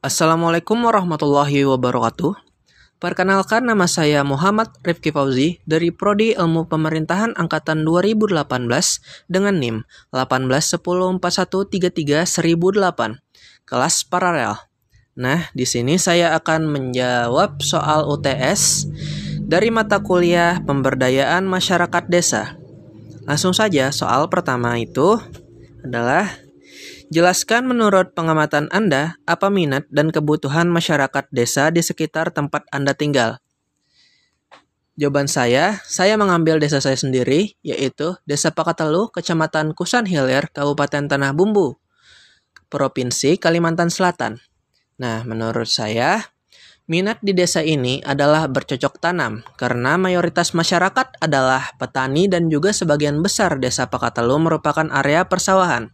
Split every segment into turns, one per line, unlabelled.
Assalamualaikum warahmatullahi wabarakatuh. Perkenalkan nama saya Muhammad Rifki Fauzi dari Prodi Ilmu Pemerintahan Angkatan 2018 dengan NIM 18141331008 kelas paralel. Nah, di sini saya akan menjawab soal UTS dari mata kuliah Pemberdayaan Masyarakat Desa. Langsung saja, soal pertama itu adalah Jelaskan menurut pengamatan Anda apa minat dan kebutuhan masyarakat desa di sekitar tempat Anda tinggal. Jawaban saya, saya mengambil desa saya sendiri, yaitu Desa Pakatelu, Kecamatan Kusan Hilir, Kabupaten Tanah Bumbu, Provinsi Kalimantan Selatan. Nah, menurut saya, minat di desa ini adalah bercocok tanam, karena mayoritas masyarakat adalah petani dan juga sebagian besar desa Pakatelu merupakan area persawahan.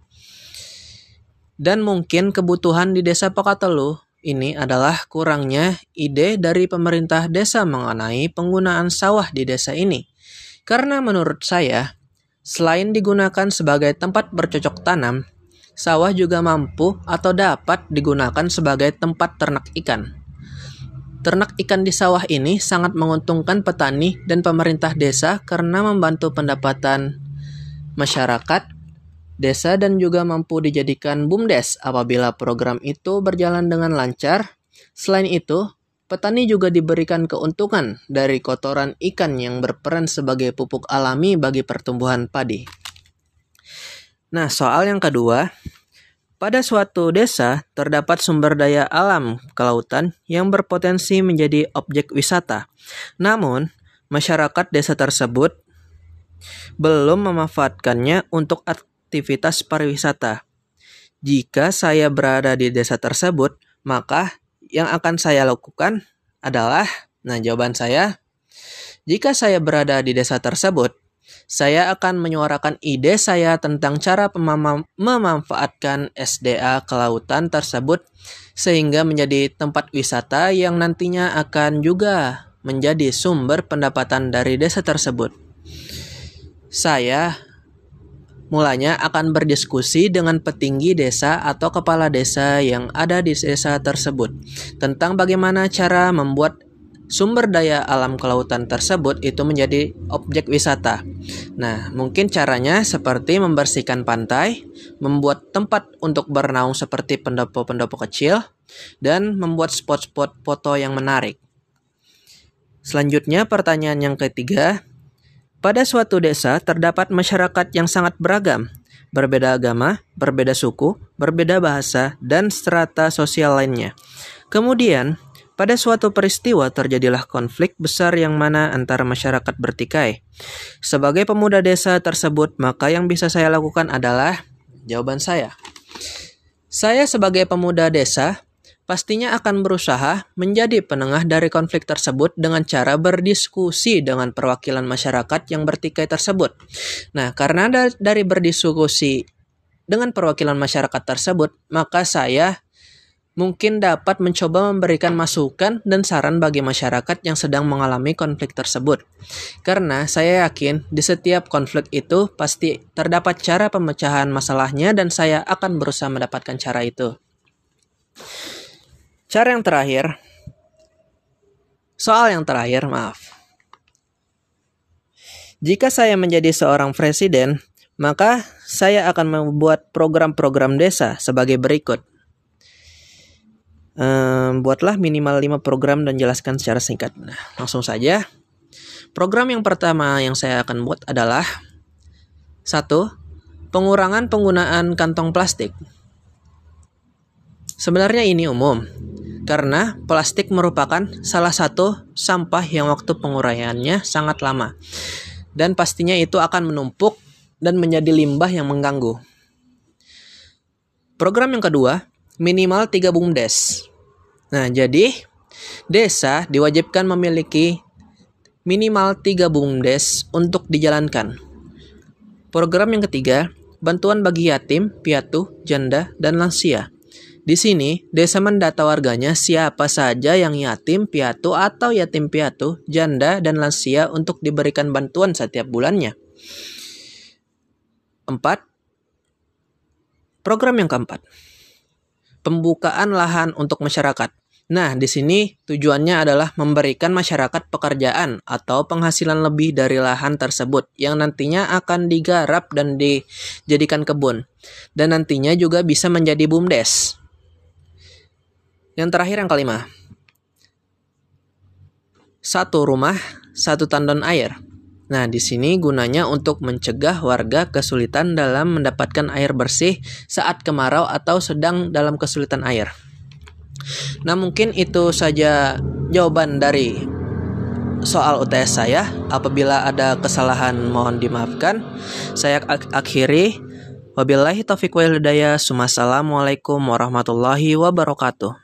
Dan mungkin kebutuhan di desa Pakatelu ini adalah kurangnya ide dari pemerintah desa mengenai penggunaan sawah di desa ini. Karena menurut saya, selain digunakan sebagai tempat bercocok tanam, sawah juga mampu atau dapat digunakan sebagai tempat ternak ikan. Ternak ikan di sawah ini sangat menguntungkan petani dan pemerintah desa karena membantu pendapatan masyarakat desa dan juga mampu dijadikan BUMDes apabila program itu berjalan dengan lancar. Selain itu, petani juga diberikan keuntungan dari kotoran ikan yang berperan sebagai pupuk alami bagi pertumbuhan padi. Nah, soal yang kedua, pada suatu desa terdapat sumber daya alam kelautan yang berpotensi menjadi objek wisata. Namun, masyarakat desa tersebut belum memanfaatkannya untuk aktivitas pariwisata. Jika saya berada di desa tersebut, maka yang akan saya lakukan adalah, nah jawaban saya, jika saya berada di desa tersebut, saya akan menyuarakan ide saya tentang cara memanfaatkan SDA kelautan tersebut sehingga menjadi tempat wisata yang nantinya akan juga menjadi sumber pendapatan dari desa tersebut. Saya Mulanya akan berdiskusi dengan petinggi desa atau kepala desa yang ada di desa tersebut tentang bagaimana cara membuat sumber daya alam kelautan tersebut itu menjadi objek wisata. Nah, mungkin caranya seperti membersihkan pantai, membuat tempat untuk bernaung seperti pendopo-pendopo kecil, dan membuat spot-spot foto yang menarik. Selanjutnya, pertanyaan yang ketiga, pada suatu desa terdapat masyarakat yang sangat beragam, berbeda agama, berbeda suku, berbeda bahasa, dan strata sosial lainnya. Kemudian, pada suatu peristiwa terjadilah konflik besar yang mana antara masyarakat bertikai. Sebagai pemuda desa tersebut, maka yang bisa saya lakukan adalah jawaban saya. Saya sebagai pemuda desa pastinya akan berusaha menjadi penengah dari konflik tersebut dengan cara berdiskusi dengan perwakilan masyarakat yang bertikai tersebut. Nah, karena dari berdiskusi dengan perwakilan masyarakat tersebut, maka saya mungkin dapat mencoba memberikan masukan dan saran bagi masyarakat yang sedang mengalami konflik tersebut. Karena saya yakin di setiap konflik itu pasti terdapat cara pemecahan masalahnya dan saya akan berusaha mendapatkan cara itu. Cara yang terakhir, soal yang terakhir, maaf. Jika saya menjadi seorang presiden, maka saya akan membuat program-program desa sebagai berikut. Ehm, buatlah minimal 5 program dan jelaskan secara singkat. Nah, langsung saja. Program yang pertama yang saya akan buat adalah satu, pengurangan penggunaan kantong plastik. Sebenarnya ini umum, karena plastik merupakan salah satu sampah yang waktu penguraiannya sangat lama. Dan pastinya itu akan menumpuk dan menjadi limbah yang mengganggu. Program yang kedua, minimal 3 BUMDes. Nah, jadi desa diwajibkan memiliki minimal 3 BUMDes untuk dijalankan. Program yang ketiga, bantuan bagi yatim, piatu, janda, dan lansia. Di sini, desa mendata warganya siapa saja yang yatim piatu atau yatim piatu, janda, dan lansia untuk diberikan bantuan setiap bulannya. 4. Program yang keempat. pembukaan lahan untuk masyarakat. Nah, di sini tujuannya adalah memberikan masyarakat pekerjaan atau penghasilan lebih dari lahan tersebut yang nantinya akan digarap dan dijadikan kebun. Dan nantinya juga bisa menjadi BUMDes. Yang terakhir yang kelima. Satu rumah, satu tandon air. Nah, di sini gunanya untuk mencegah warga kesulitan dalam mendapatkan air bersih saat kemarau atau sedang dalam kesulitan air. Nah, mungkin itu saja jawaban dari soal UTS saya. Apabila ada kesalahan mohon dimaafkan. Saya ak akhiri. Wabillahi taufiq wal hidayah. Wassalamualaikum warahmatullahi wabarakatuh.